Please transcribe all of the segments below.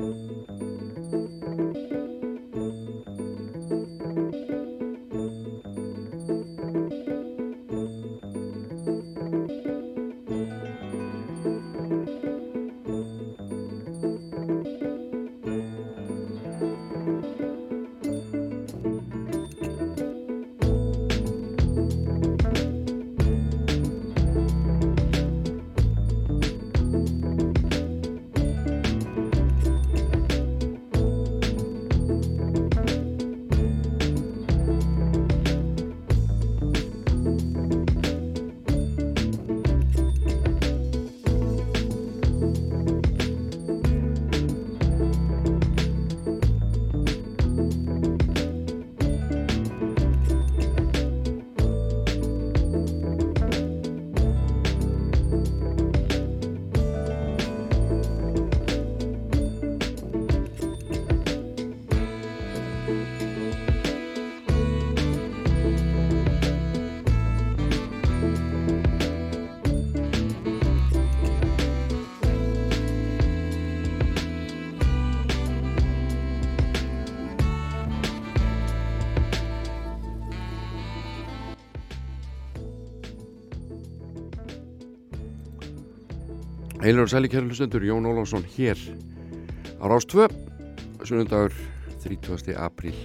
Música Heilar og sæli kæra hlustendur, Jón Ólásson hér á Rástvö, sunnundagur 30. apríl.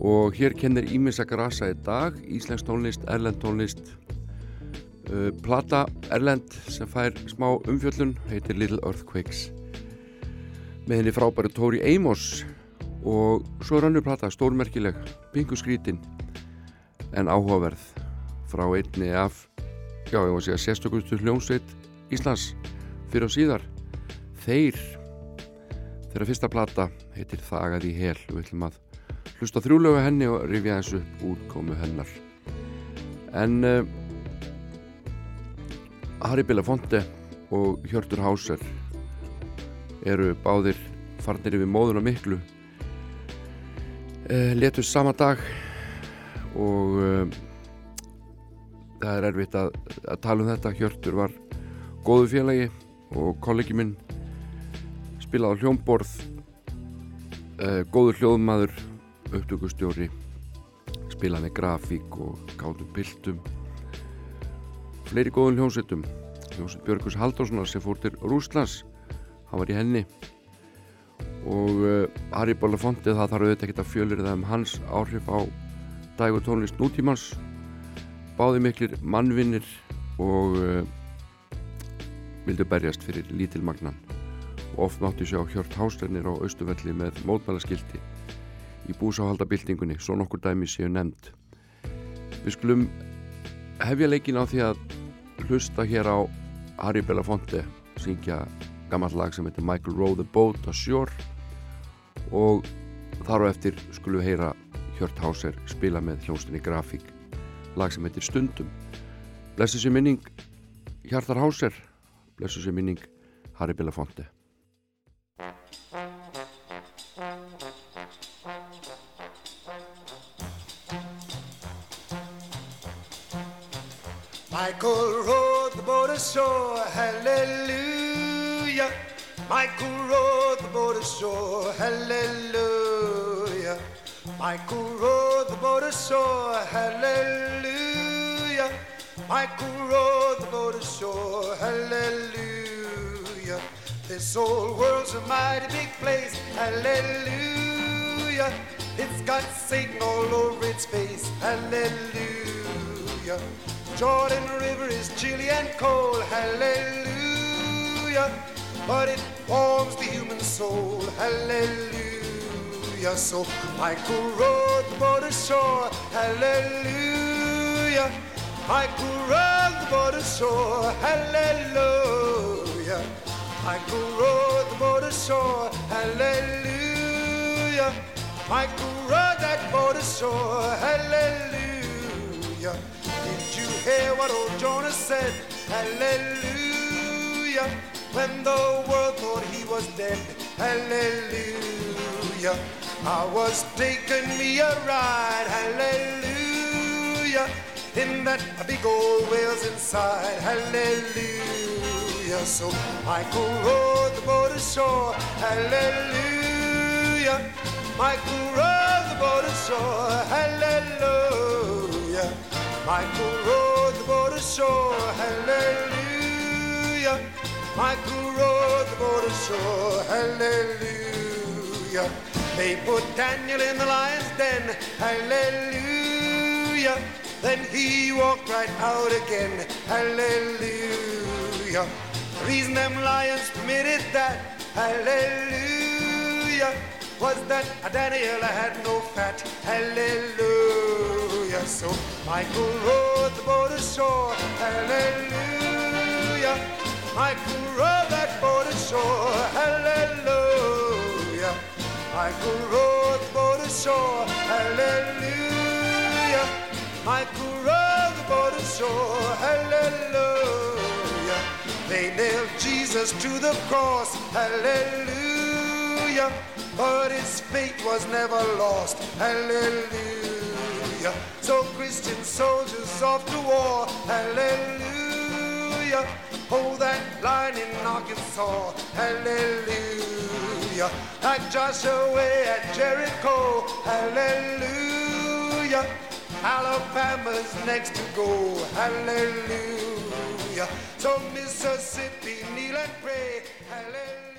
Og hér kennir Ímins að grasa í dag, Íslensk tónlist, Erlend tónlist, uh, plata Erlend sem fær smá umfjöllun, heitir Little Earthquakes. Með henni frábæru Tóri Amos og svo er annu plata, stórmerkileg, pingu skrítin en áhugaverð frá einni af, já ég var að segja, sérstökustu hljómsveit Íslands fyrir og síðar. Þeir þeirra fyrsta plata heitir Þagað í hel. Og við ætlum að hlusta þrjúlegu henni og rifja þessu útkomu hennar. En uh, Harry Belafonte og Hjörtur Hauser eru báðir farnir yfir móðuna miklu uh, letust sama dag og uh, það er erfitt að, að tala um þetta. Hjörtur var góðu félagi og kollegi minn spilaði hljómborð uh, góður hljóðmaður upptökustjóri spilaði grafík og gáðum bildum fleiri góðum hljómsettum hljómsett Björgus Halldórssonar sem fór til Rúslands hann var í henni. Og uh, Harry Belafonte það þarf auðvitað ekki að fjölir það um hans áhrif á dag og tónlist nútímans. Báði miklir mannvinnir og uh, vildu berjast fyrir lítilmagnan og oft máttu sjá Hjört Hásternir á Östuvelli með mótmælaskildi í búsáhaldabildingunni, svo nokkur dæmi séu nefnd. Við skulum hefja leikin á því að hlusta hér á Harry Belafonte syngja gammal lag sem heitir Michael Rowe the Boat Ashore og þar á eftir skulum heyra Hjört Háser spila með hljónstinni grafík lag sem heitir Stundum. Blessi sér minning Hjartar Háser blessu sér minning Harry Belafonte Michael rode the boat ashore, hallelujah. Michael rode the boat ashore, hallelujah. Michael rode the boat ashore, hallelujah. Michael rode the boat ashore, hallelujah. This old world's a mighty big place, hallelujah. It's got Satan all over its face, hallelujah. Jordan River is chilly and cold, hallelujah. But it warms the human soul, hallelujah. So Michael rode the boat ashore, hallelujah. Michael rode the boat hallelujah. Michael rode the boat ashore, hallelujah. Michael rode that boat ashore, hallelujah. Did you hear what old Jonah said? Hallelujah. When the world thought he was dead, hallelujah. I was taking me a ride, hallelujah. In that big old whale's inside, hallelujah. So Michael rode the boat ashore. Hallelujah. Michael rowed the boat ashore. Hallelujah. Michael rowed the boat ashore. Hallelujah. Michael rowed the boat ashore. Hallelujah. They put Daniel in the lion's den. Hallelujah. Then he walked right out again. Hallelujah. The reason them lions permitted that. Hallelujah. Was that Daniel had no fat. Hallelujah. So Michael rowed the boat ashore. Hallelujah. Michael rowed that boat ashore. Hallelujah. Michael rowed the boat ashore. Hallelujah. Michael rowed the boat ashore. Hallelujah. They nailed Jesus to the cross. Hallelujah. But his fate was never lost. Hallelujah. So Christian soldiers off to war. Hallelujah. Hold that line in Arkansas. Hallelujah. Like Joshua at Jericho. Hallelujah. Alabama's next to go. Hallelujah. So Mississippi, kneel and pray. Hallelujah.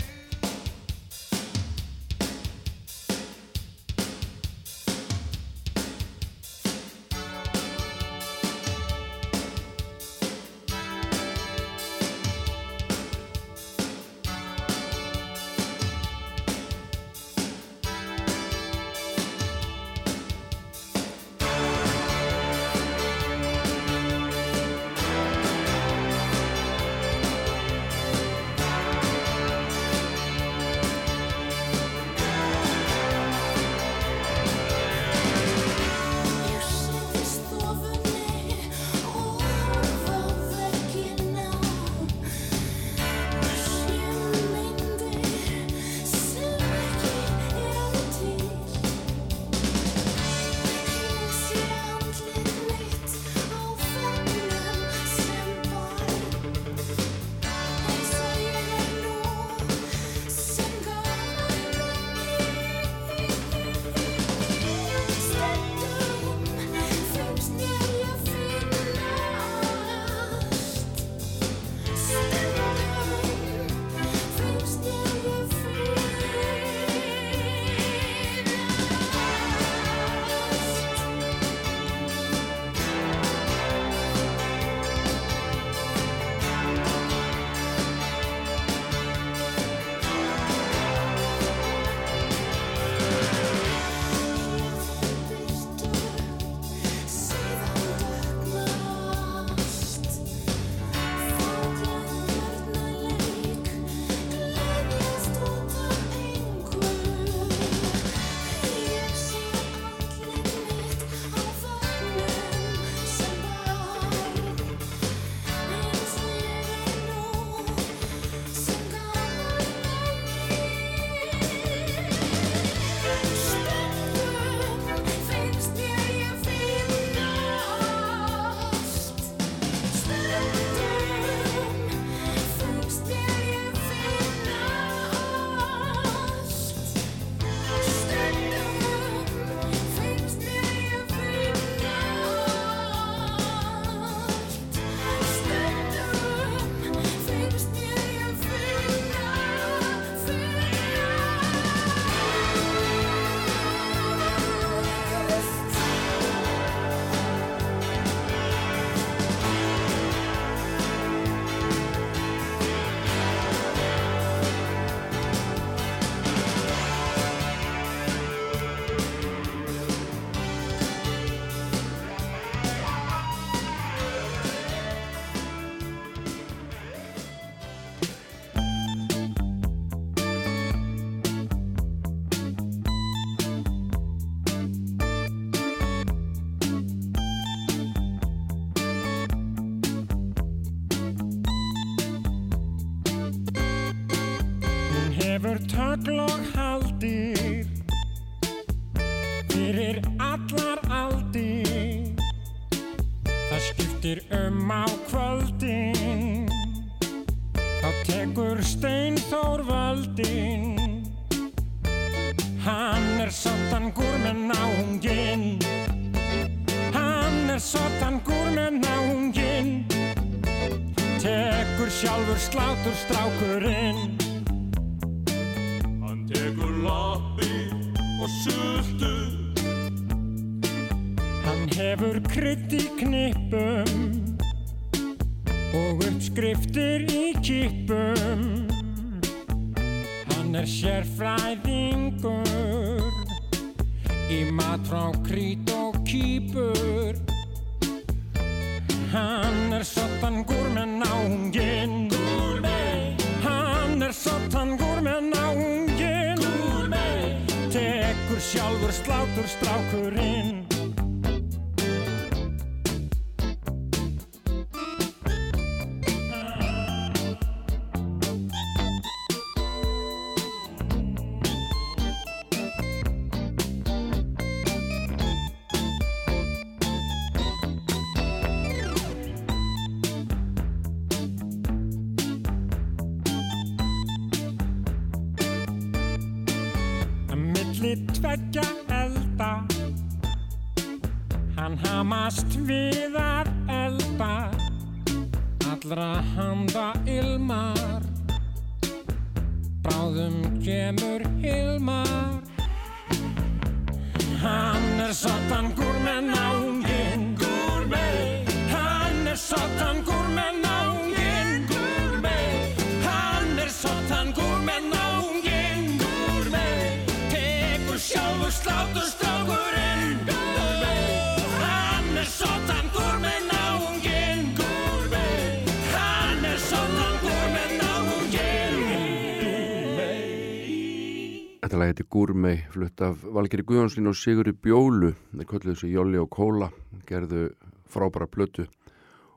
Gúrmei, flutt af Valgeri Guðjónslín og Sigurði Bjólu. Þeir kölluðu sig Jolli og Kóla, gerðu frábæra blötu.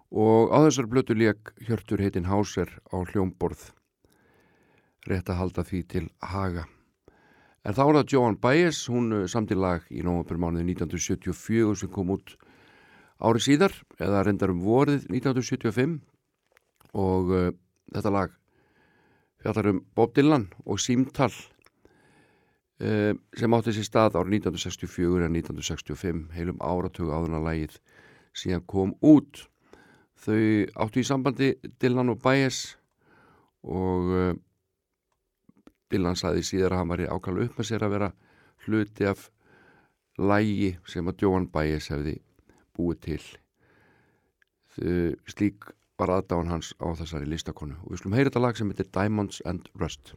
Og á þessar blötu lék Hjörtur heitin Háser á hljómborð. Rétt að halda því til haga. En þá er það Joan Baez, hún uh, samti lag í nómabirmánuði 1974 sem kom út ári síðar, eða reyndar um vorið 1975 og uh, þetta lag fjallar um Bob Dylan og símtall sem átti sér stað árið 1964 en 1965 heilum áratug áðurna lagið síðan kom út. Þau áttu í sambandi Dylan og Baez og uh, Dylan saði síðar að hann var í ákvæmlega upp með sér að vera hluti af lægi sem að Joan Baez hefði búið til. Þau, slík var aðdáðan hans á þessari listakonu. Og við skulum heyra þetta lag sem heitir Diamonds and Rust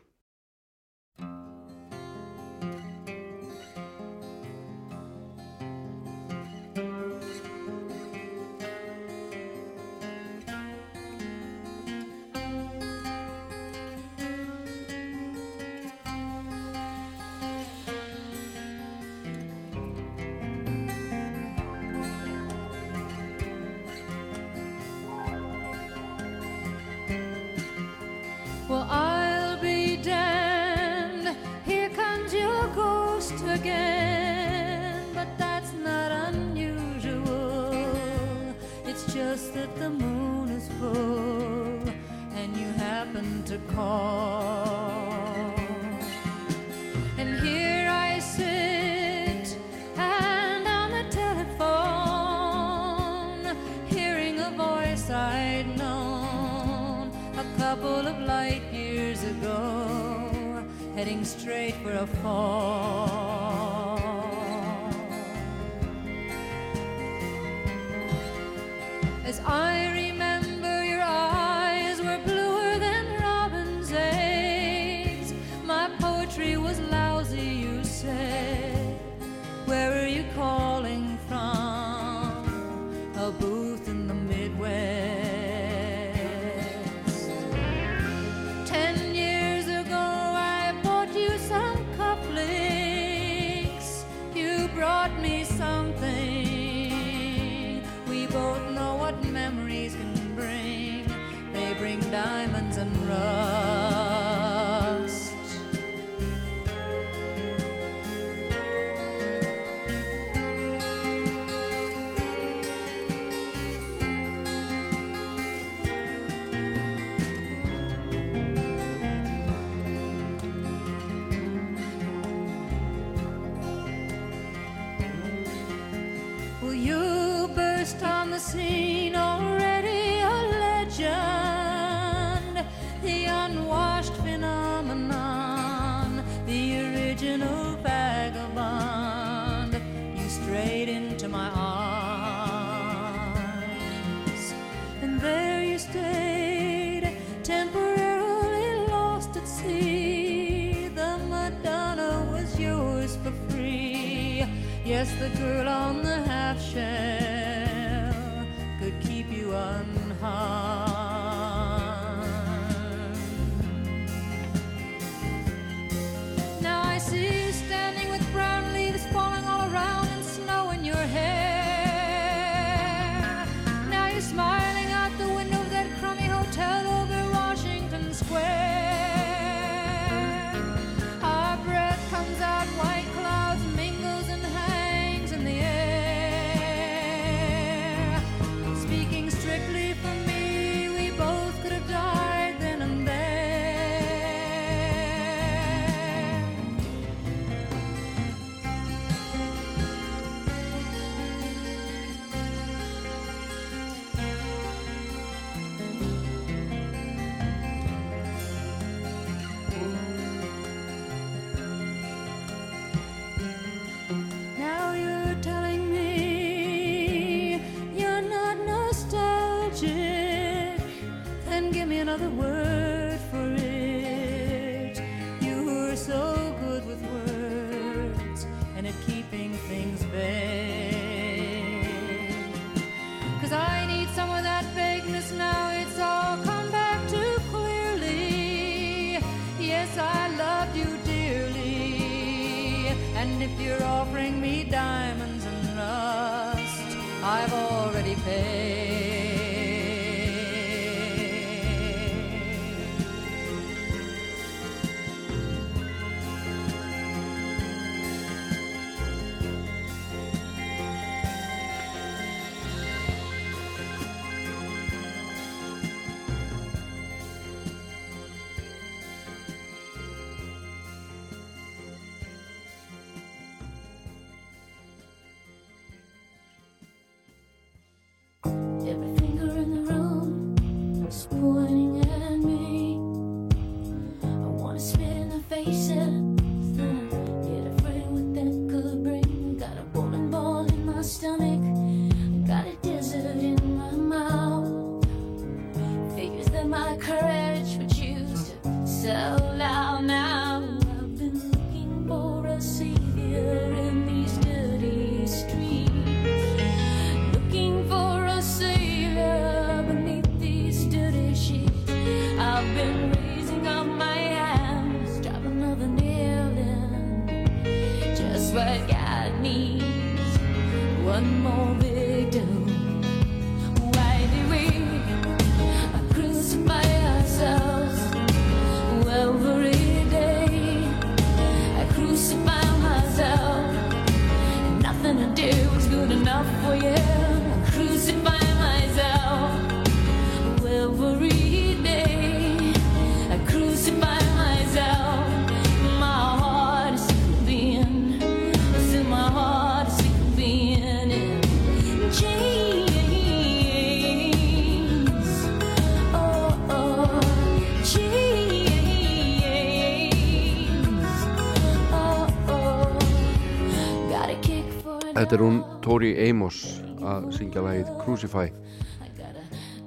Tori Amos að syngja lagið Crucify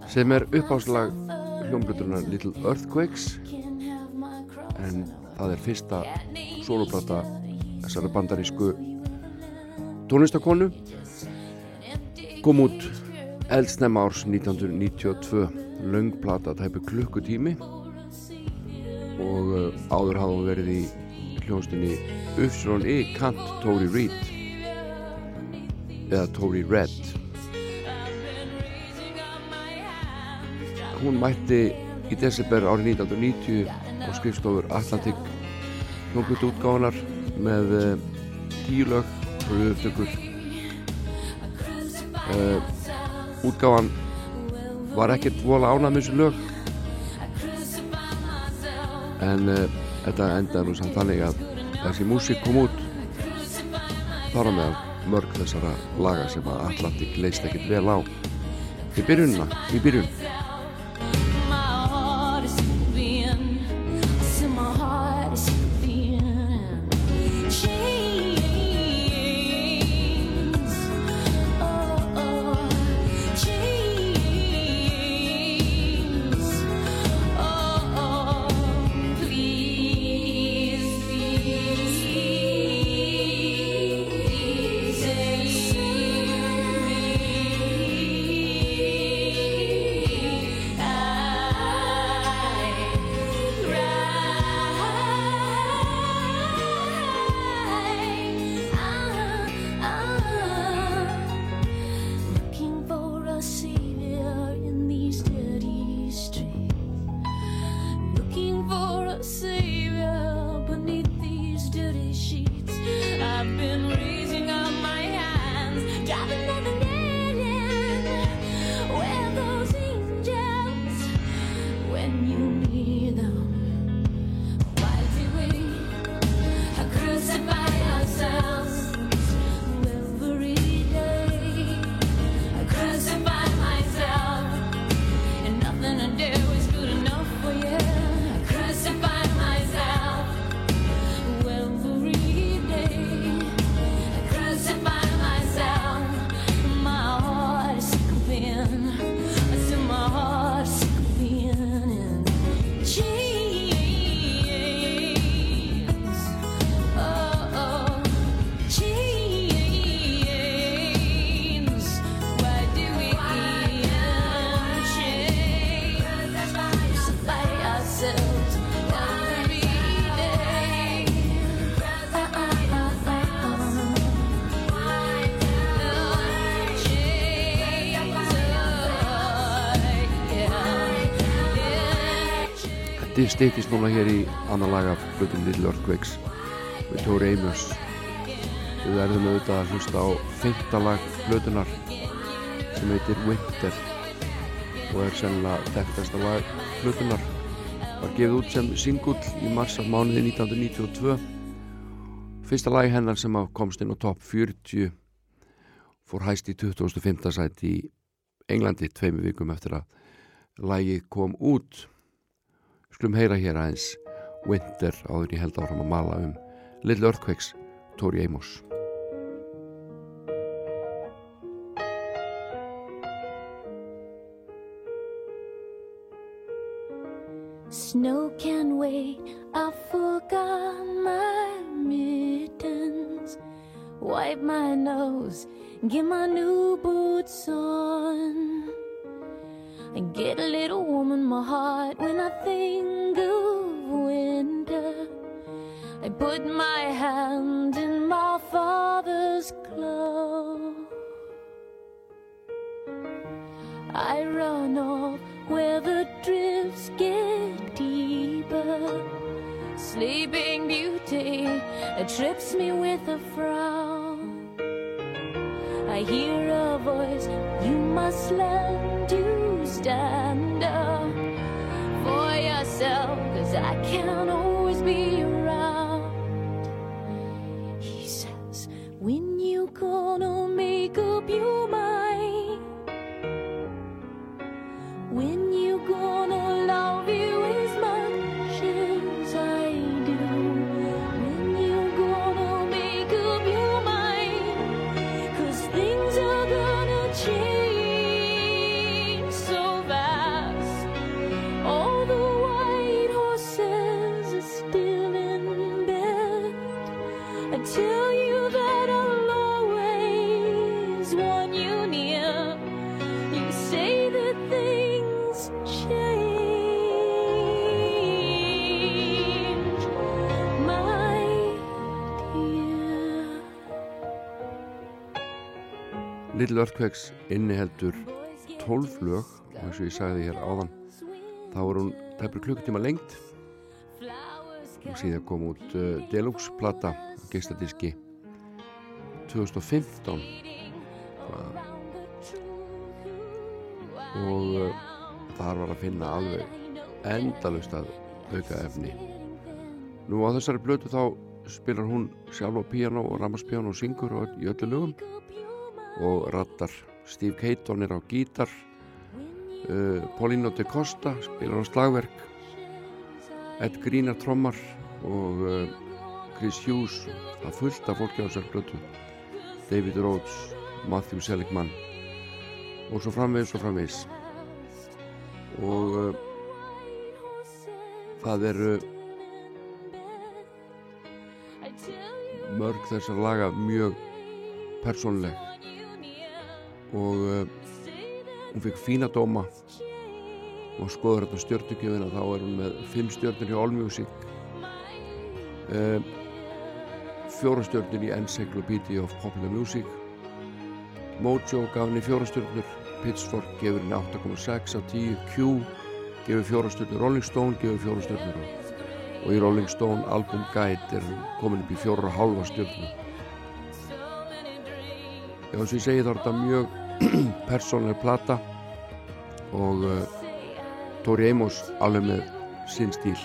sem er uppháslag hljómbluturnar Little Earthquakes. En það er fyrsta soloplata þessari bandarísku tónlistakonu kom út eldsnæma árs 1992 laungplata tæpu klukkutími. Og eh, áður hafa verið í hljónstinni Ufsrón E. Kant Tóri Reid eða Tori Redd. Hún mætti í desember árið 1990 á skrifstofur Atlantik hljókut útgáðanar með eh, tílög fröðutökur uh, eh, útgáðan var ekkert vola ánað með þessu lög. En uh, þetta endaði nú samt þannig að þessi músík kom út þar á meðan mörg þessara laga sem að Atlantik leist ekkit vel á í byrjunna, í byrjun stýttist núna hér í annar lag af hlutin Little Earthquakes með Tóri Amos við verðum auðvitað að hlusta á feinta lag hlutunar sem heitir Winter og er sennilega þekktasta lag hlutunar var gefið út sem singull í mars af mánuði 1992 fyrsta lag hennar sem komst inn á topp 40 fór hæst í 2005. sæti í Englandi tveimu vikum eftir að lagið kom út skulum heyra hér aðeins Winter áður ég held áfram að mala um Little Earthquakes, Tori Amos Snow can wait, I forgot my mittens. Wipe my nose, get my new boots on. I get a little warm in my heart when I think of winter. I put my hand in my father's glove. I run off where the drifts get deeper. Sleeping Beauty it trips me with a frown. I hear a voice, you must to stand up for yourself, cause I can't Little Earthquakes inniheldur 12 lög og eins og ég sagði þér áðan þá er hún tæpur klukkutíma lengt og síðan kom út uh, Deluxe plata á geistadiski 2015 Hvað- og uh, þar var að finna alveg endalust að auka efni. Nú á þessari blötu þá spilar hún sjálf á piano og ramaspiano og syngur og í öllu lögum og rattar Steve Caton er á gítar. Uh, Paulino de Costa spilar á slagverk. Ed Green er trommar og uh, Chris Hughes það fullt af fólki á þessar blötu David Rhodes, Matthew Seligman. Og svo framvegis og framvegis. Og uh, það eru mörg þessar laga mjög persónleg og uh, hún fikk fína dóma og skoður þetta stjörnugjöfina. Þá er hún með fimm stjörnur í Allmusic uh, fjóra stjörnur í Encyclopedia of Popular Music. Mojo gaf henni fjóra stjörnur Pitchfork gefur henni 8,6 af 10 Q gefur fjóra stjörnur Rolling Stone gefur fjóra stjörnur. Og og í Rolling Stone Album Guide er hún komin upp í fjóra og hálfa stjórnum Já, eins og ég segi þá er þetta mjög persónlega plata og uh, Tori Amos alveg með sinn stíl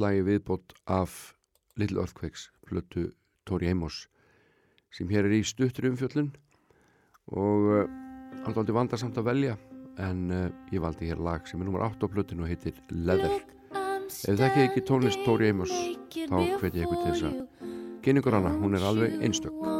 skulum heyra eitt lagi viðbót af Little Earthquakes plötu Tori Amos sem hér er í stuttri umfjöllun og hann er aldrei vandarsamt að velja en uh, ég valdi hér lag sem er nummer 8 á plötun og heitir Leather. Ef Ef þekkið ekki tónlist Tori Amos þá hvet ég ykkur til þess að kynna ykkur hana, hún er alveg einstök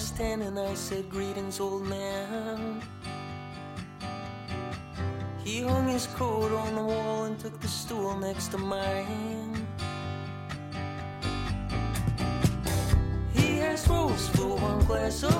and I said, Greetings, old man. He hung his coat on the wall and took the stool next to mine. He asked Rose for one glass of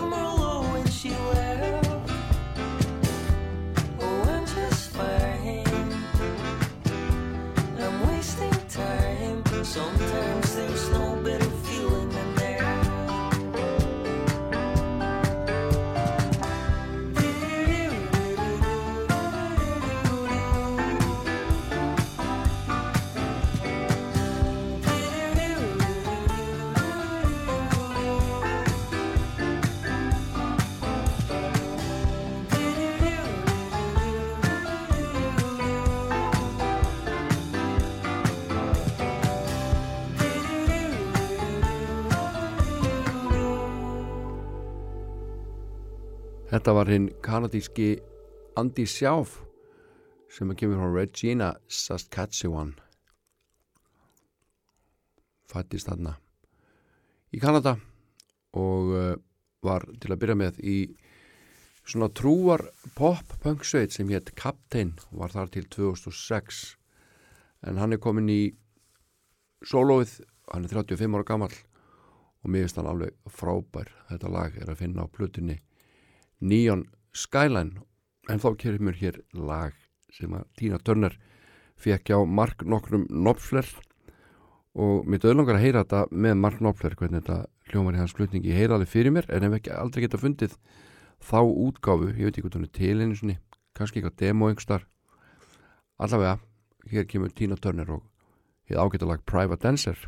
Þetta var hinn kanadíski Andy Sjáf sem að kemur frá Regina Saskatchewan. Fættist þarna í Kanada og uh, var til að byrja með í svona trúar pop-punk sveit sem hétt Captain var þar til 2006 en hann er komin í sólóið, hann er 35 ára gammal og mér finnst hann alveg frábær. Þetta lag er að finna á plutunni Neon Skyline. En þá kemur hér lag sem að Tina Turner fekk á Mark nokkrum Knopfler. Og mér döðlangar að heyra þetta með Mark Knopfler hvernig þetta hljómar í hans flutningi. Ég heyra alveg fyrir mér en hef ekki aldrei geta fundið þá útgáfu, ég veit ekki er til einu sinni, kannski eitthvað demo einhverstar allavega, hér kemur Tina Turner og hér ágæta lag Private Dancer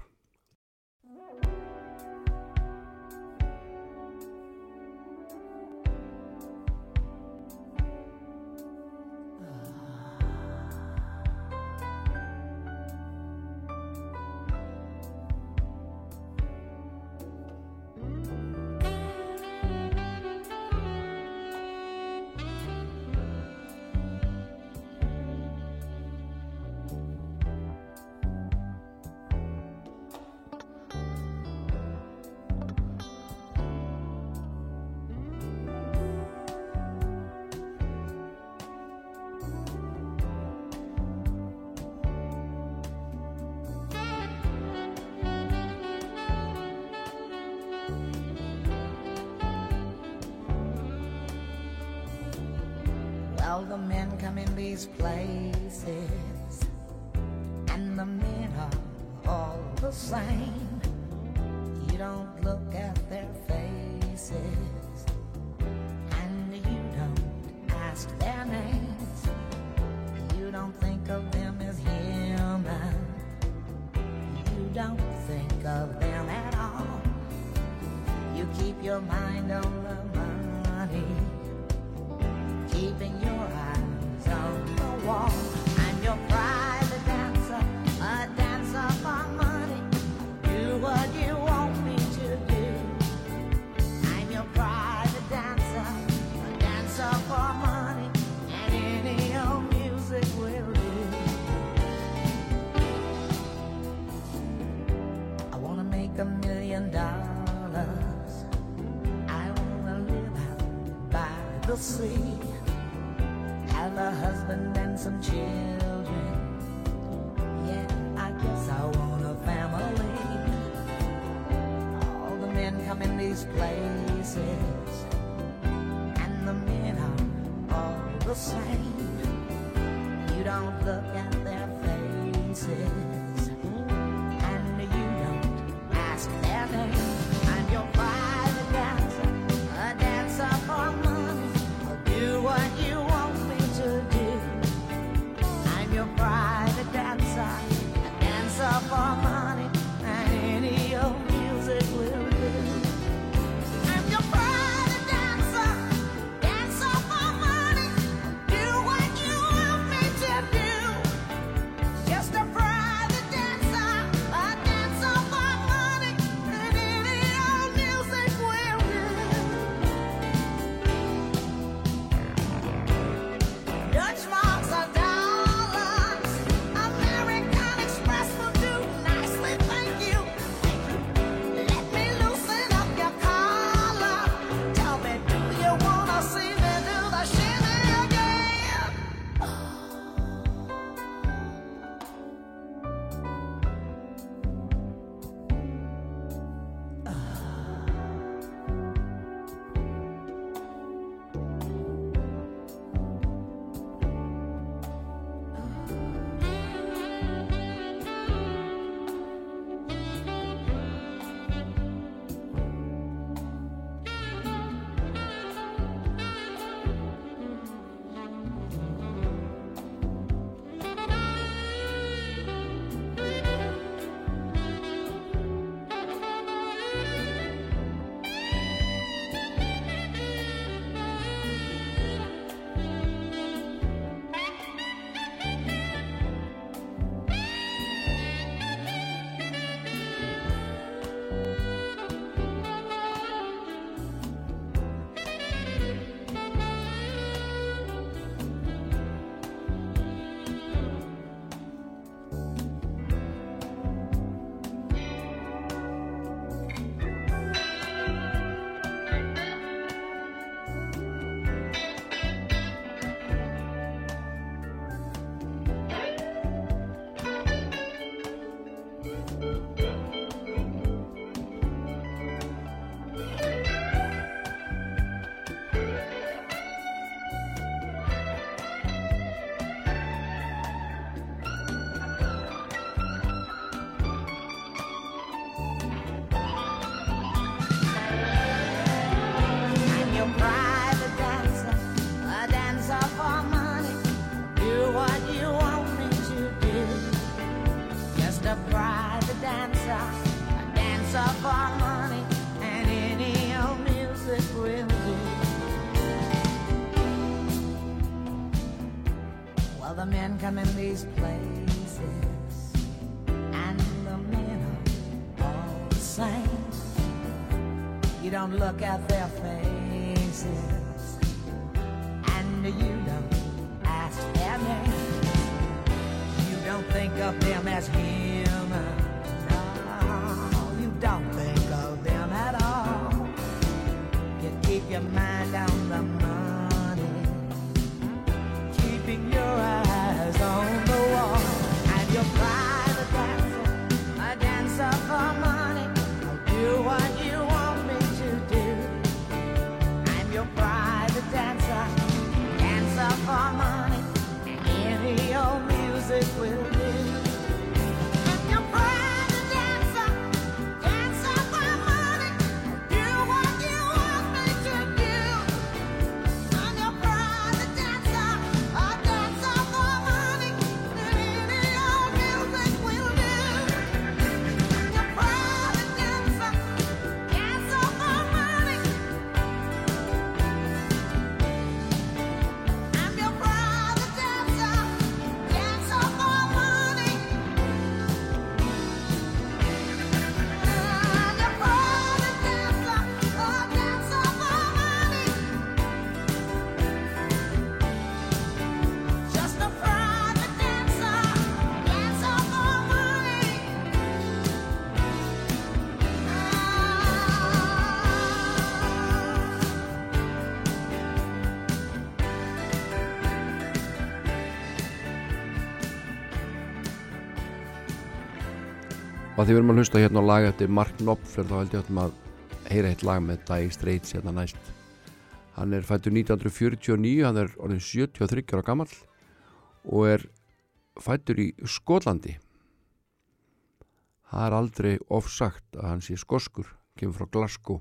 the men come in these places, and the men are all the same. que. Og að því við erum að hlusta hérna á lag eftir Mark Knopfler þá held ég að að heyra eitt lag með Dire Straits hérna næst. Hann er fættur 1949 hann er orðin 73 ára gammal og er fættur í Skotlandi. Það er aldrei ofsagt að hann sé skoskur kemur frá Glasgow.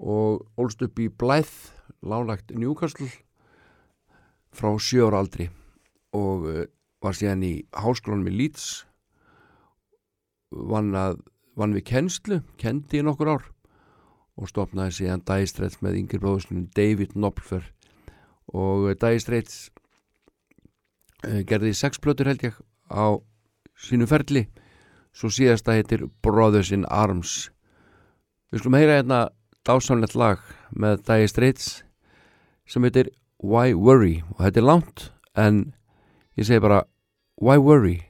Og ólst upp í Blythe lálagt Newcastle frá sjóra aldri og uh, var síðan í háskólanum í Leeds vann, að, vann við kennslu kendi í nokkur ár og stopnaði síðan Straits með yngir bróðuslunum David Knopfler. Og Dire Straits uh, gerði sex plötur held ég á sínu ferli. Svo síðasta heitir Brothers in Arms. Við skulum heyra hérna dásamlegt lag með Straits sem heitir Why Worry. Og þetta er langt en ég segi bara Why Worry?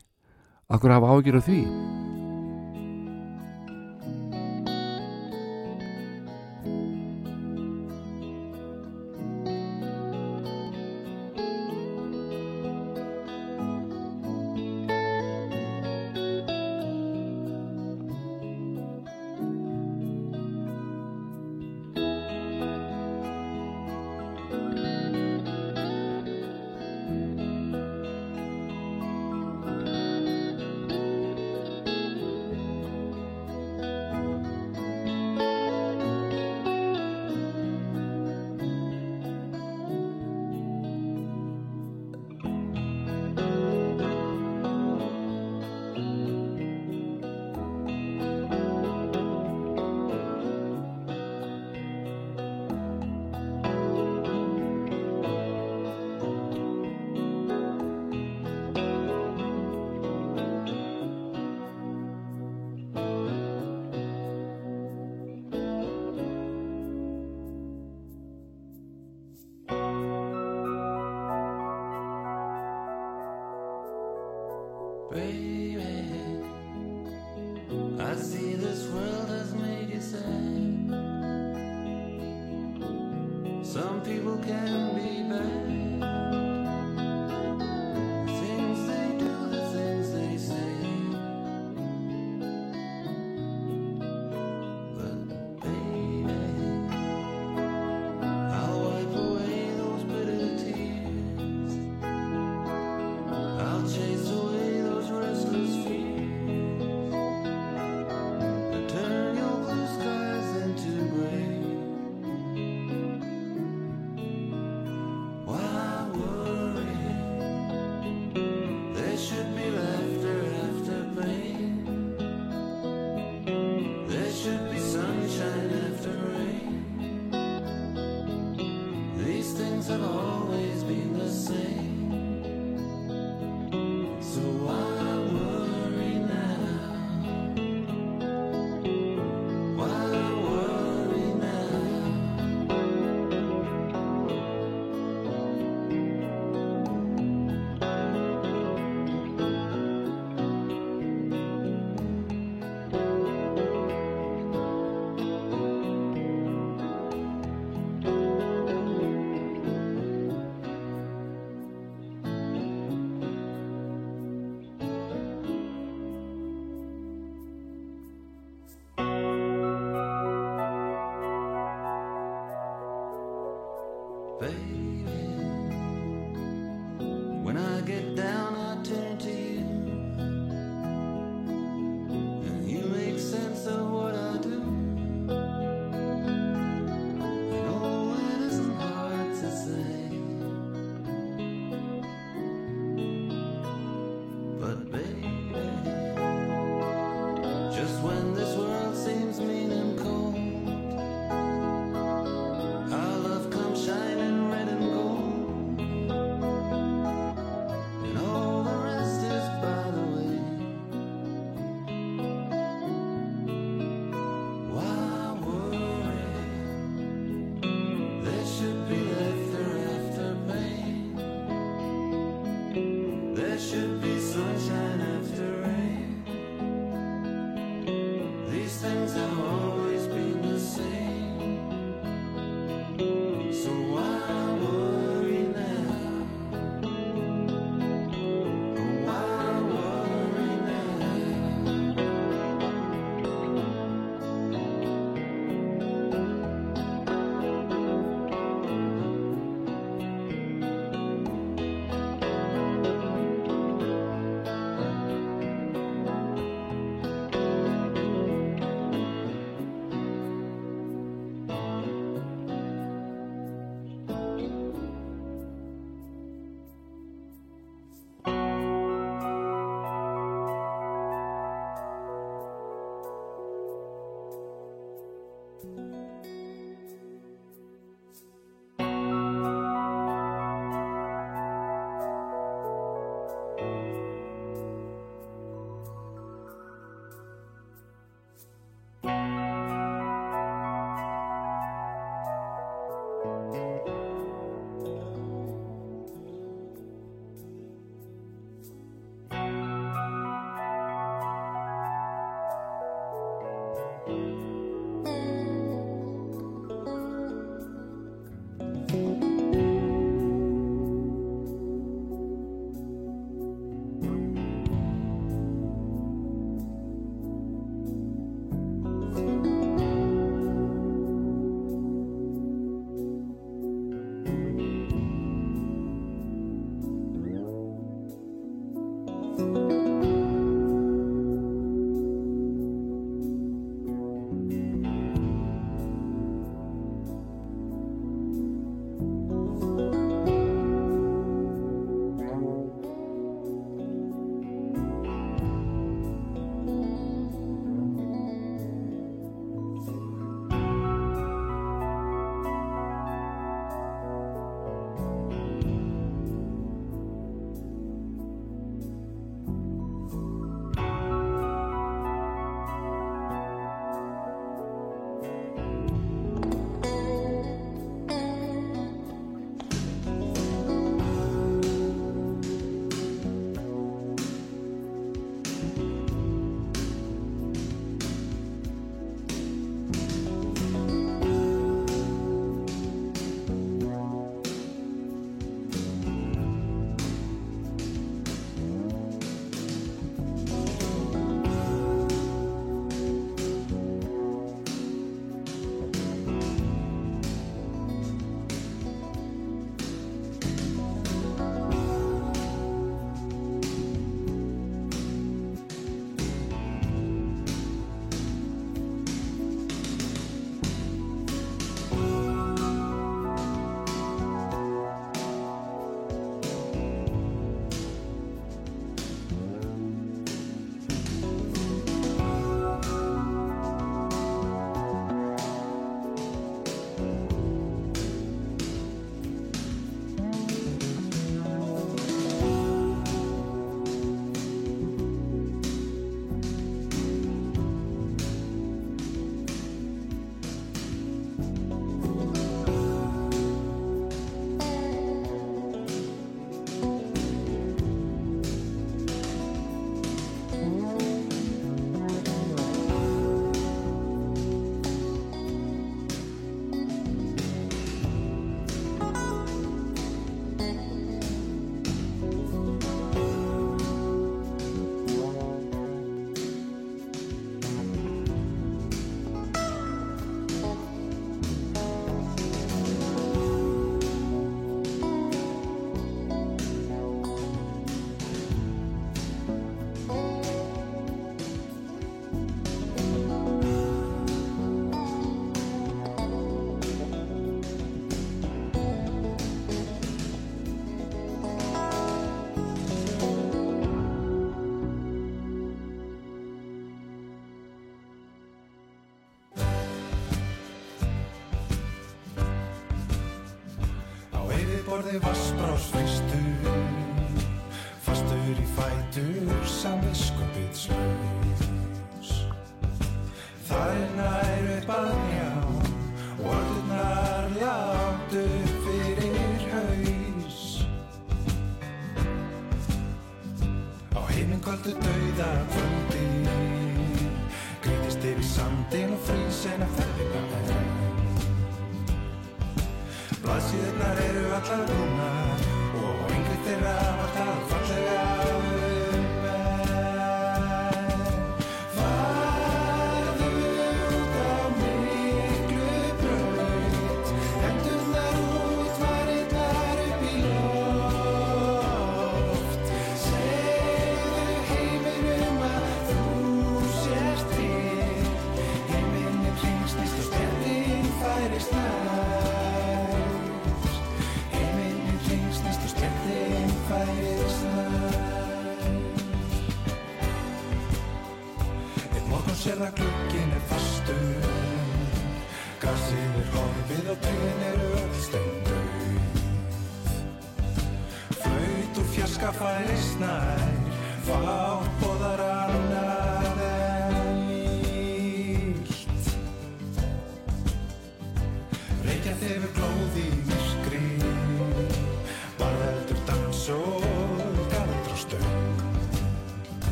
Akkur hafa ágjör af því levaste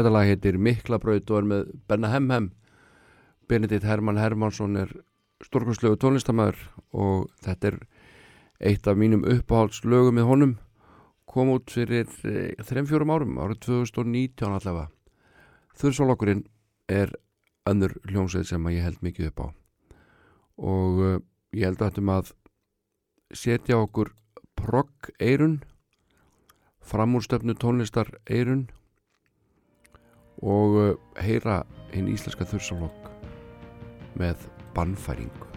Þetta lag heitir Miklabraut og er með Benna Hemhem Benedikt Hermann Hermansson er stórkurslegu tónlistamæður og þetta er eitt af mínum uppáhaldslögum með honum. Kom út fyrir eh, þrem fjórum árum, árið 2019 allavega. Þurrsólokkurinn er önnur hljómsveit sem ég held mikið upp á. Og uh, ég held að þetta að setja okkur progg eirun framúrstöfnu tónlistar eirun og uh, heyra hinn íslenska þursalokk með bannfæringu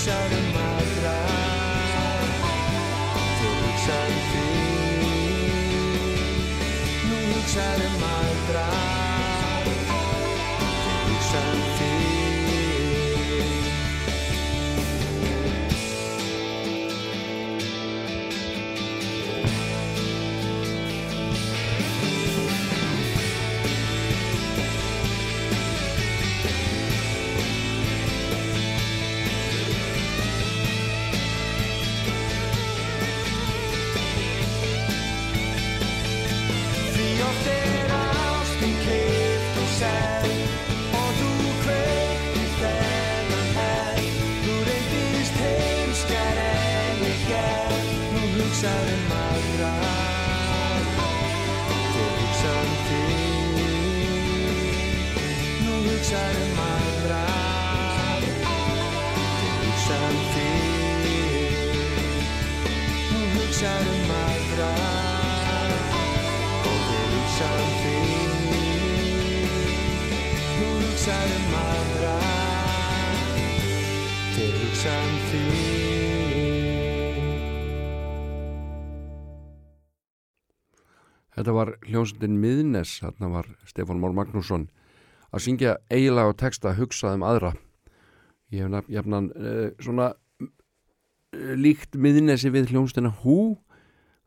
Nú Þetta var hljómsveitin Miðnes, þarna var Stefán Már Magnússon að syngja eiginlega og texta hugsað um aðra. Ég hef jafnan uh, svona uh, líkt Miðnesi við hljómsveitina Hú.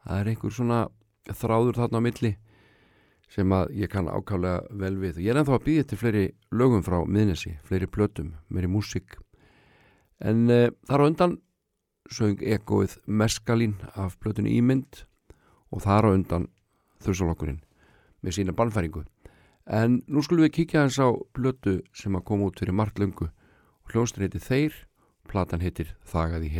Það er einhver svona þráður þarna á milli sem að ég kann ákálega vel við. Ég er ennþá að býða til fleiri lögum frá Miðnesi, fleiri plötum, meiri músík. En uh, þar á undan söng ekoið Meskalín af plötunni Ímynd og þar á undan þursalokkurinn með sína bannfæringu. En nú skulum við kíkja hans á plötu sem að koma út fyrir margt löngu og hljónstin heitir Þeir, platan heitir Þagað í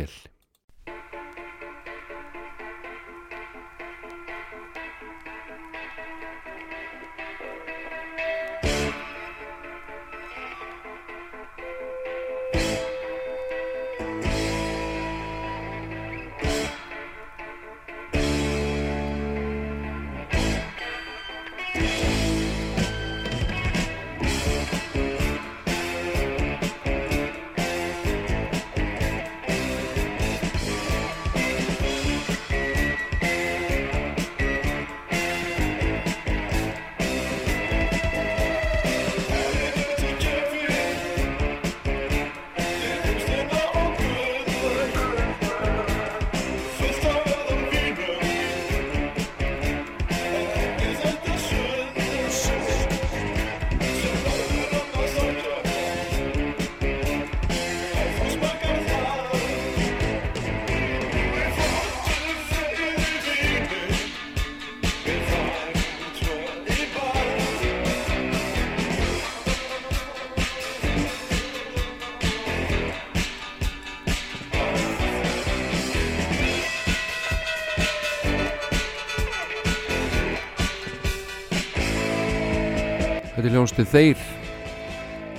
er hljónstið þeir.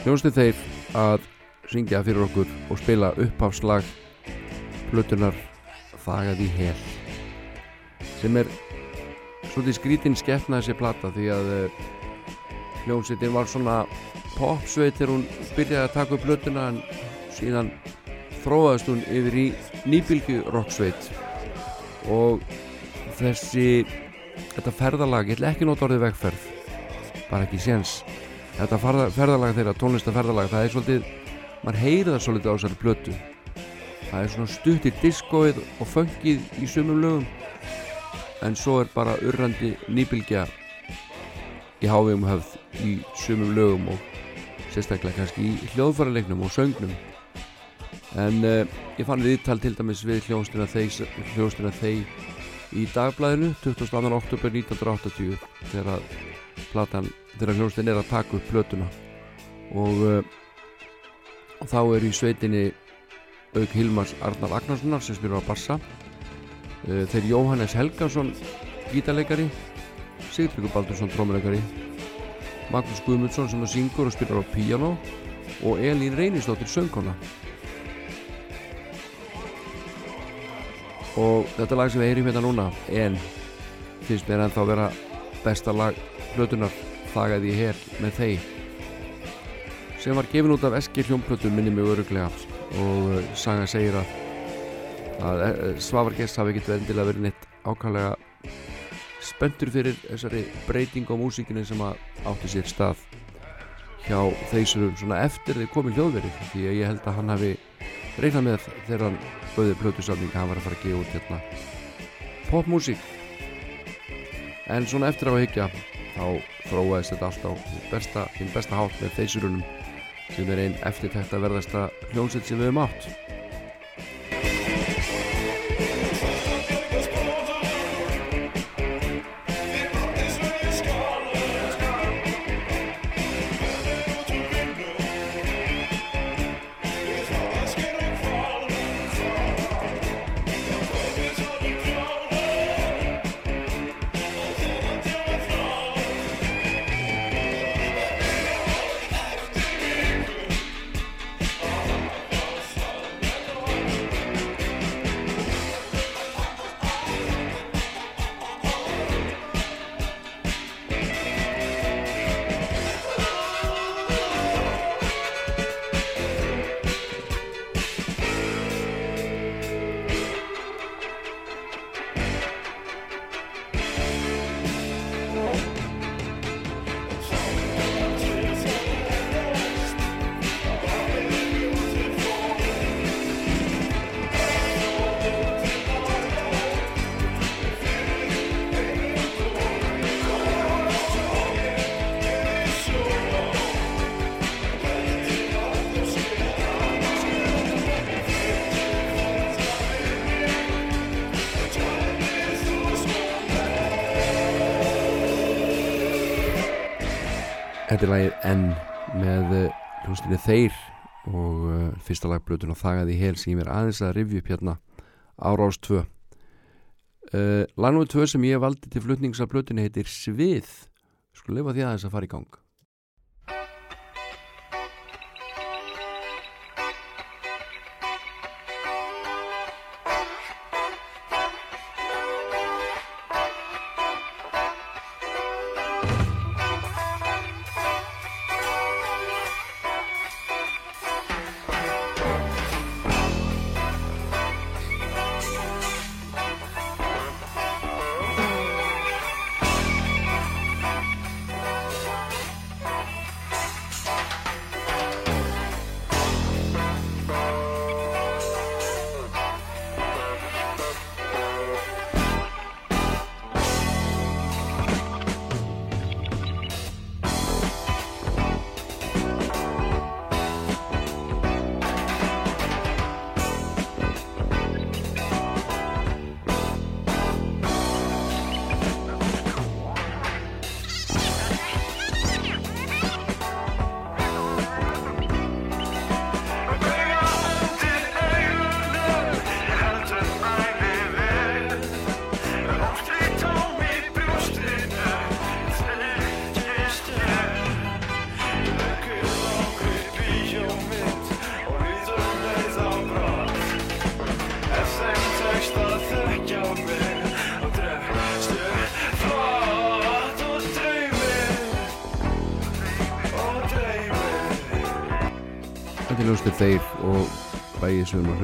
Hljónstið þeir að syngja fyrir okkur og spila upphafslag plötunar Þagað í hel sem er svolítið skrítinn skeppna þessi plata því að uh, hljónsitin var svona popsveit þegar hún byrjaði að taka upp plötuna en síðan þróaðist hún yfir í nýbylgu rocksveit. Og þessi þetta ferðalag, ég ætla ekki nota orðið vegferð bara ekki séns þetta farða- ferðalag þeirra, tónlistaferðalag það er svolítið, maður heyrir það svolítið á þessari plötu það er svona stutt í diskóið og fengið í sumum lögum en svo er bara urrandi nýbylgja í hávegum höfð í sumum lögum og sérstaklega kannski í hljóðfæralegnum og söngnum en uh, ég fann viðtal til dæmis við hljóðstina þeir, hljóðstina þeir í dagblæðinu 22. oktober 1980 þegar að platan þegar hljóðstin er að taka upp plötuna. Og, uh, og þá er í sveitinni auk Hilmars Arnar Agnarssonar sem spyrir á bassa uh, þeir Jóhannes Helgason gítarleikari Sigtryggur Baldursson trómuleikari Magnús Guðmundsson sem syngur og spyrir á piano og Elín Reynisdóttir söngkona. Og þetta lag sem við heyrim hérna núna en finnst mér ennþá að vera besta lag plötunar Þagaði í hel með þeir sem var gefin út af Eskir hljómplötu minni mjög öruglega og uh, saga segir að, að uh, Svavar Gess hafi ekkert vendilega verið neitt ákvæmlega spenntur fyrir þessari breyting á músíkinu sem átti sér stað hjá þeisurum svona eftir þeir komið hljóðverið því að ég held að hann hafi reiknað með þegar hann bauði plötusamning að hann var að fara að gefa út hérna. Popmusík en svona eftir á að hyggja þá þróaðist þetta allt á hinn besta, hinn besta hátt með þeisurunum sem er einn eftirtækt að verðasta hljónsett sem við höfum átt Þetta er lagið N með uh, hljómsdýrni Þeir og uh, fyrsta lagblötun og þagaði í hel sem ég er aðeins að rifja upp hérna árás 2 uh, Lag nr. 2 sem ég valdi til flutningsablötunni heitir Svið Skulum lifa því aðeins að fara í gang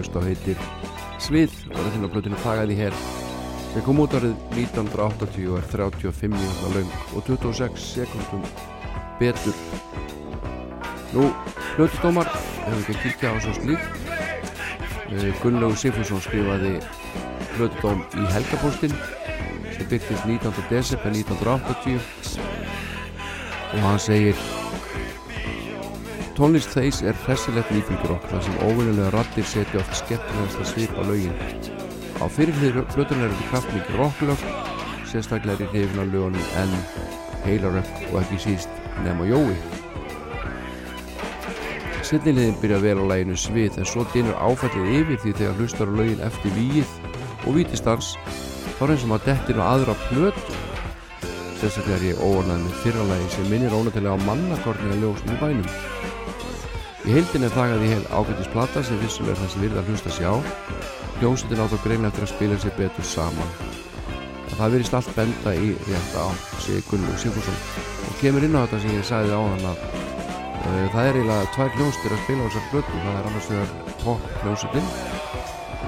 hlusta heitir Svið. Og þetta er plötinu þagaði í hel sem kom út árið 1980 og er 35 mínúta laung og 26 sekundum betur. Nú, hljóttustómar hefur ekki að kíkja á svo slíkt. Gunnlaugur Sigfússon skrifaði hljóttudóm í helgapóstinn sem byrktist 19. desember 1980 og hann segir Tónlist þeis er hressilegt nýfingurokk þar sem óvinnilega rattir setja oft skemmtilegast að svipa lögin. Á fyrirlið fluturinn er þetta kraftmikið rocklög, sérstaklega er í hrifin á lögunum en heilarökk og ekki síst nema jói. Setniliðin byrja vel á læginu svið en svo dynur áfællið yfir því þegar hlustar lögin eftir víið og vítistans þá er eins og maður dettir á aðra plötu. Sérstaklega er ég óanað með fyrralægi sem minnir ónættilega á mannakornina ljósum í bænum. Í heildin er þagað í heil ágættis plata sem vissulega er það sem virða að hlusta sér á. Hljómsveitin átt á greina eftir að spila sér betur saman. Það virðist allt benda í rétt á, segi Gunnlug Sigfússon. Og kemur inn á þetta sem ég sagði á hann að uh, það er eiginlega tvær hljómsveitir að spila á þessar blötu. Það er annars vegar pop hljómsveitin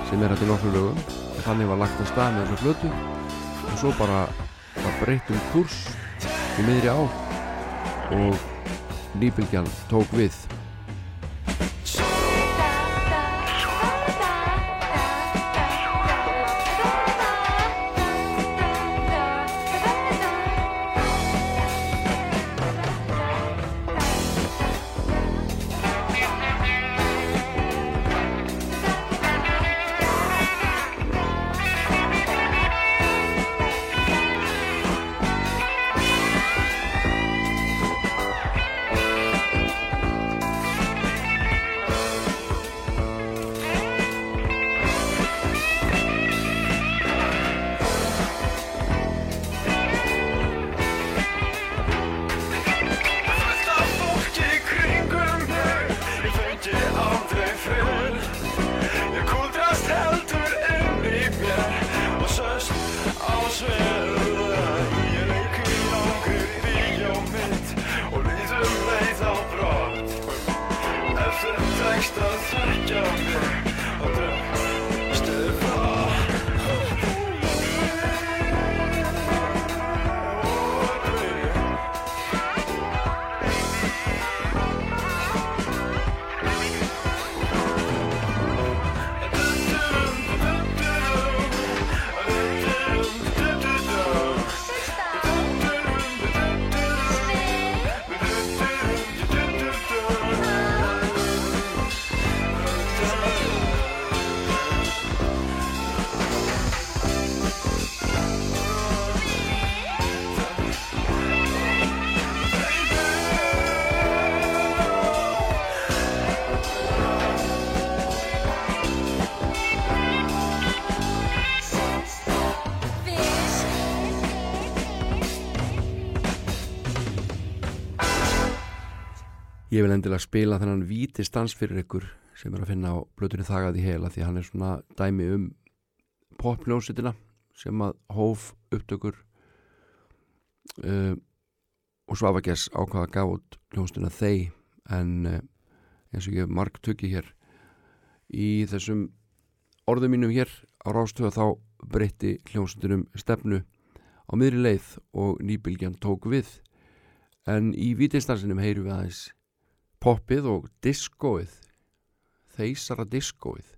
sem er hægt í nokkru lögum. Þannig var lagt að stað með þessar blötu og svo bara var breytt um kurs í miðri á og nýbylgjan tók við ég vil endilega spila þennan víti stans fyrir ykkur sem er að finna á blötunni þagað í hela því hann er svona dæmi um popljónsutina sem að hóf upptökur uh, og Svavagess ákvaða að gaf út hljónstuna þeir en uh, eins og ég hef marg tökki hér í þessum orðum mínum hér á rástöða þá breytti hljónsutinum stefnu á miðri leið og nýbylgjan tók við. En í vítinstansinum heyrum við aðeins poppið og diskóið þeisara diskóið.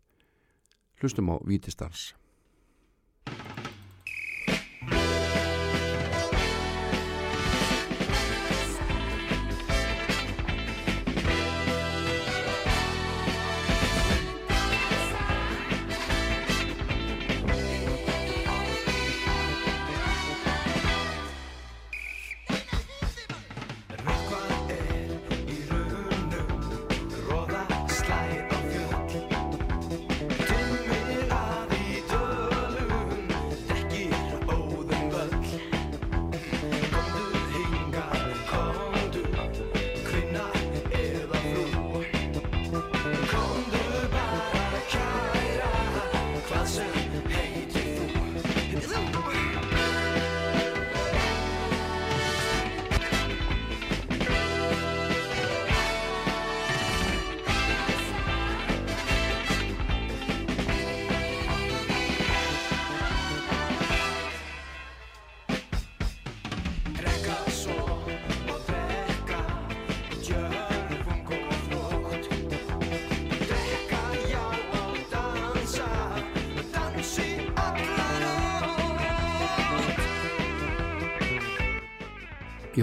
Hlustum á vítistans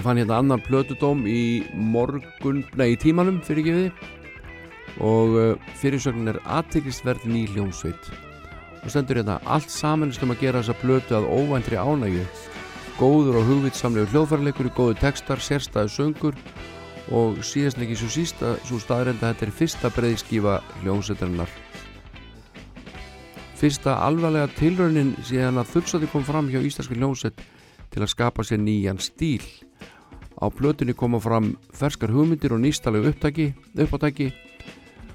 Ég fann hérna annan plötudóm í morgun, nei í tímanum fyrir gefiði og uh, fyrirsögnin er aðtyklisverð ný hljómsveit. Og stendur hérna allt samanist um að gera þessa plötu að óvæntri ánægju. Góður og hugvitsamlegu hljóðfærleikur góður textar, sérstæðu söngur. Og síðast ekki svo sísta svo staðrenda þetta er fyrsta breyðskífa hljómsveitarinnar. Fyrsta alvarlega tilraunin síðan að þursati kom fram hjá íslenski hljómsveit til að skapa sér nýjan stíl á plötunni koma fram ferskar hugmyndir og nýstalegu upptæki,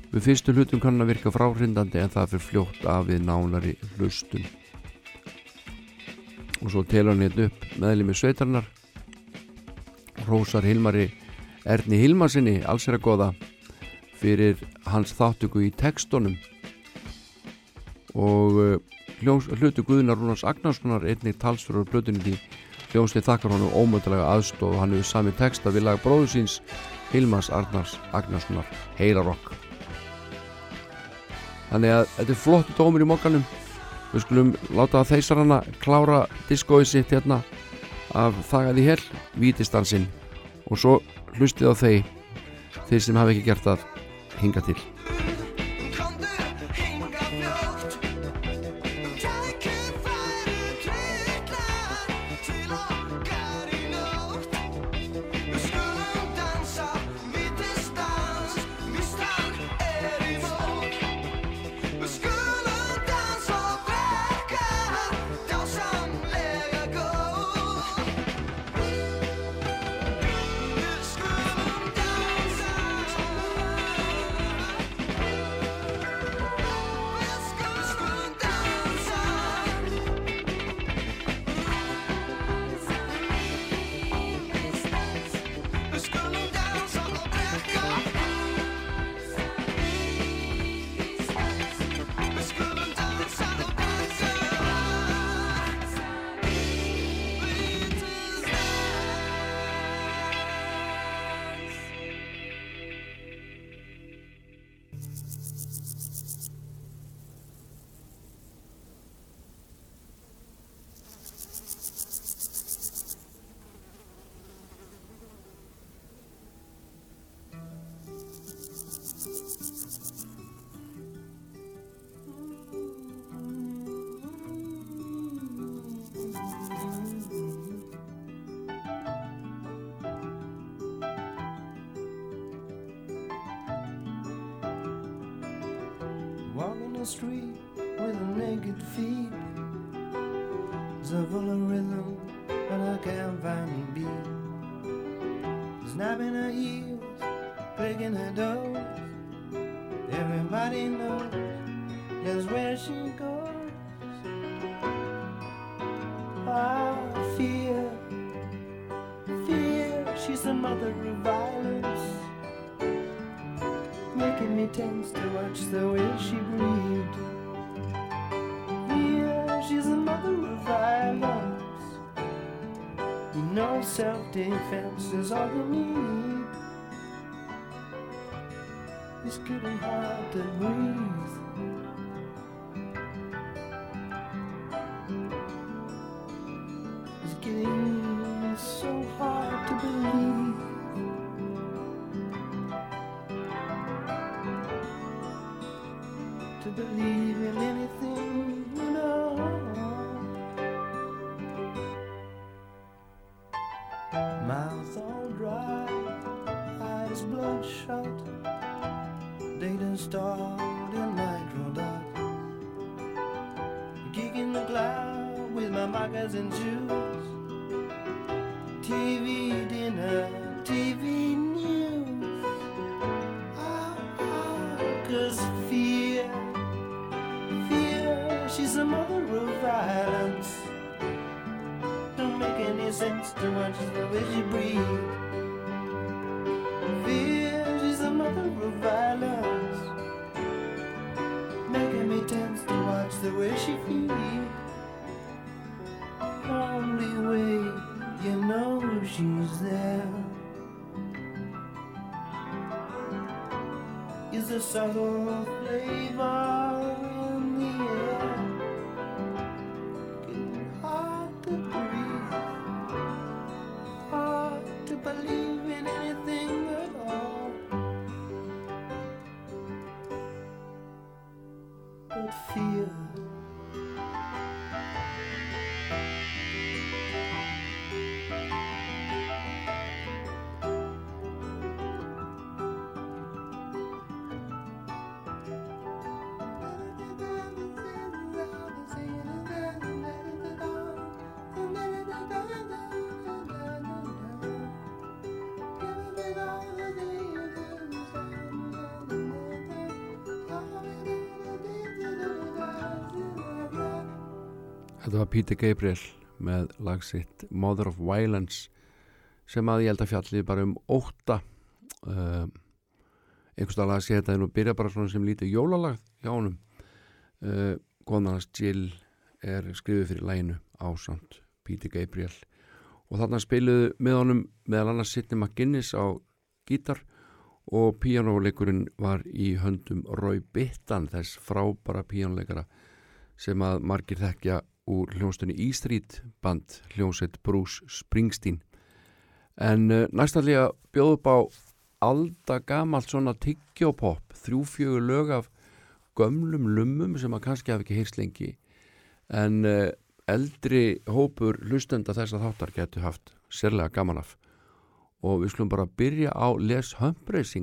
við fyrstu hlutum kann að virka fráhrindandi en það fyrir fljótt af við nánari hlustun. Og svo telur hann hérna upp meðlimi sveitarinnar. Rósar Hilmari Erni Hilmarsinni alls er að goða fyrir hans þáttöku í textunum. Og hljós, hlutu Guðunar Rúnars Agnarssonar einnig talsfyrir á blötunni því hljómsveit þakkar honum ómöndalega aðstof og hann hefur sami texta við laga bróðu síns Hilmars Arnars Agnarssonar Heilarokk þannig að þetta er flottu dómur í mokkanum við skulum láta þeisar hana klára diskóið sitt hérna af þagaði hel, vítistansinn. Og svo hlustið á þeir þeir sem hafa ekki gert það hinga til street with a naked feet. Full of rhythm, and I can't find the beat. Snapping her heels clicking her doors. Know self-defense is all you need. It's getting hard to breathe. here var Peter Gabriel með lagsitt Mother of Violence sem að ég held að fjallið bara um óta uh, einhverstað lag að segja þetta en byrja bara svona sem lítið jólalag hjá honum. Uh, Góðnarnas Jill er skrifið fyrir læginu ásamt Peter Gabriel. Og þarna spiluðu með honum meðal annars Sidney McGuinness á gítar og píanóleikurinn var í höndum Roy Bittan þess frábara píanóleikara sem að margir þekkja úr hljónstunni E Street band hljónsett Bruce Springsteen. En uh, næstallega bjóð upp á alda gamalt svona tyggjópop þrjúfjögur lög af gömlum lummum sem að kannski hafi ekki heyrst lengi. En uh, eldri hópur hlustenda þess að þáttar getur haft sérlega gaman af. Og við slum bara byrja á Les Humphreys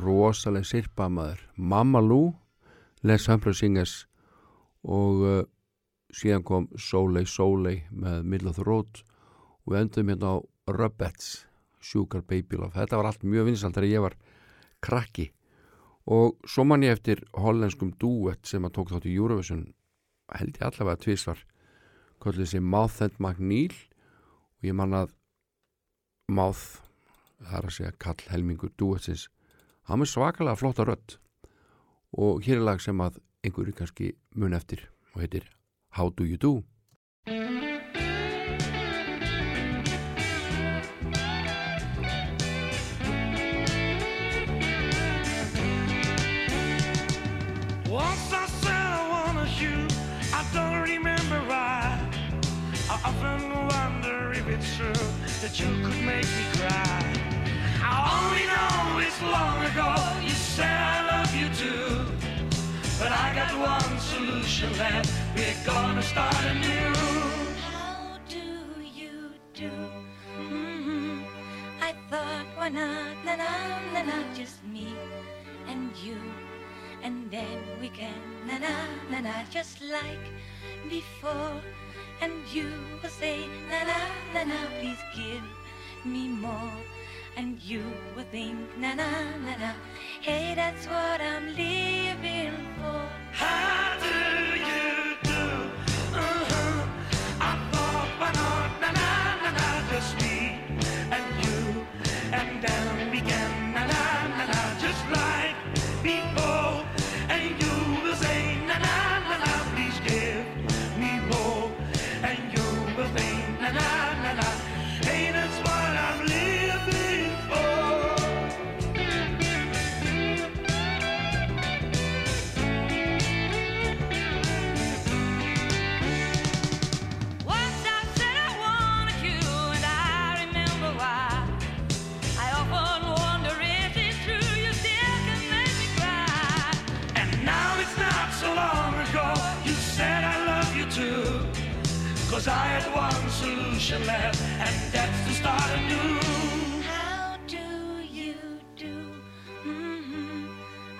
rosaleg sirpa maður. Mamma Lou Les Humphreys Singers og uh, síðan kom Soleil Soleil með Middle of the Road og við endum hérna á Rubettes Sugar Baby Love. Þetta var allt mjög vinsalt þegar ég var krakki. Og svo man ég eftir hollenskum duett sem að tók þátt í Eurovision held ég allavega tvísvar kvöldið þessi Mouth and McNeil og ég man að Mouth það er að segja Kall Helmingur duetsins hann er svakalega flotta rödd. Og hér er lag sem að einhverju kannski mun eftir og heitir How Do You Do? Once I long ago you said I love you too. But I got one solution left, we're gonna start anew. How do you do? hmm I thought, why not, na na na na, just me and you, and then we can na na na na, just like before. And you will say, na na na na, please give me more. And you will think, na na na na, hey, that's what I'm living for. Left, and that's to start anew. How do you do? hmm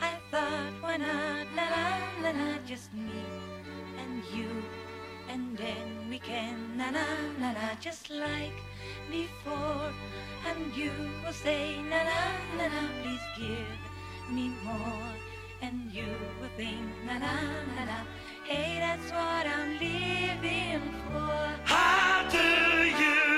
I thought, why not, la la la la, just me and you, and then we can, na na na na, just like before. And you will say, na na na na, please give me more. And you will think, na na na na, hey, that's what I'm living for. How do you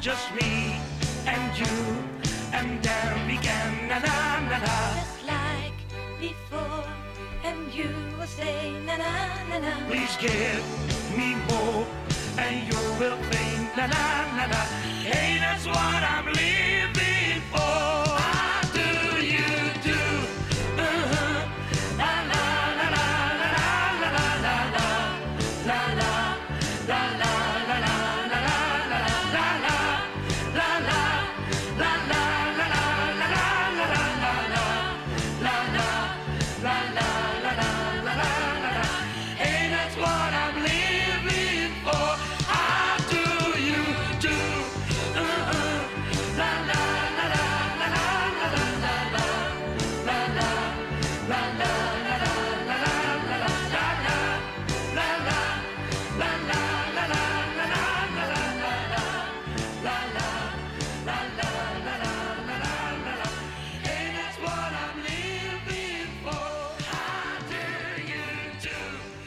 Just me and you, and then we can, na na na na. Just like before, and you will say na na na na. Please give me more, and you will think, na na na na. Hey, that's what I'm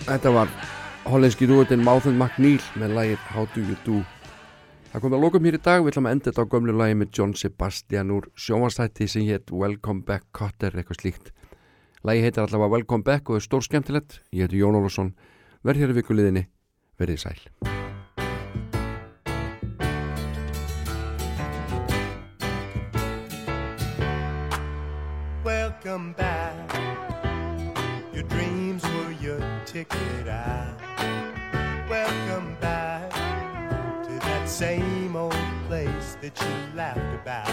Þetta var hollenski dúetin and McNeil með lagið How Do You Do. Það kom að lókum hér í dag, við ætlum að enda þetta á gömlu lagi með John Sebastian úr sjónvastætti sem hétt Welcome Back Cutter, eitthvað slíkt. Lagi heitir allavega Welcome Back og er stór skemmtilegt Ég heiti Jón Ólafsson, verð hér í vikuliðinni, verðið sæl. Welcome back. Your ticket out. Welcome back to that same old place that you laughed about.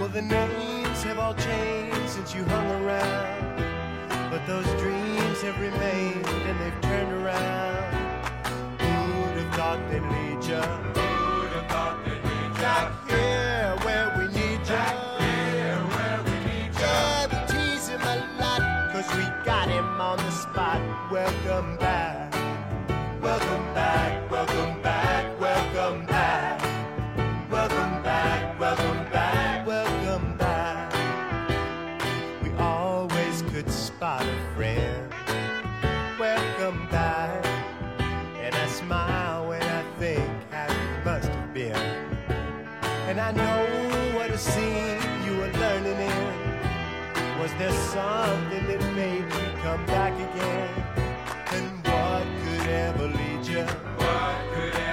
Well, the names have all changed since you hung around. But those dreams have remained and they've turned around. Who'd have thought they'd lead you? Who'd have thought they'd lead you? Back here Welcome back. Welcome back. Welcome back. Welcome back. Welcome back. Welcome back. Welcome back. We always could spot a friend. Welcome back. And I smile when I think how it must have been. And I know what a scene you were learning in. Was there something that made you come back again? future. What could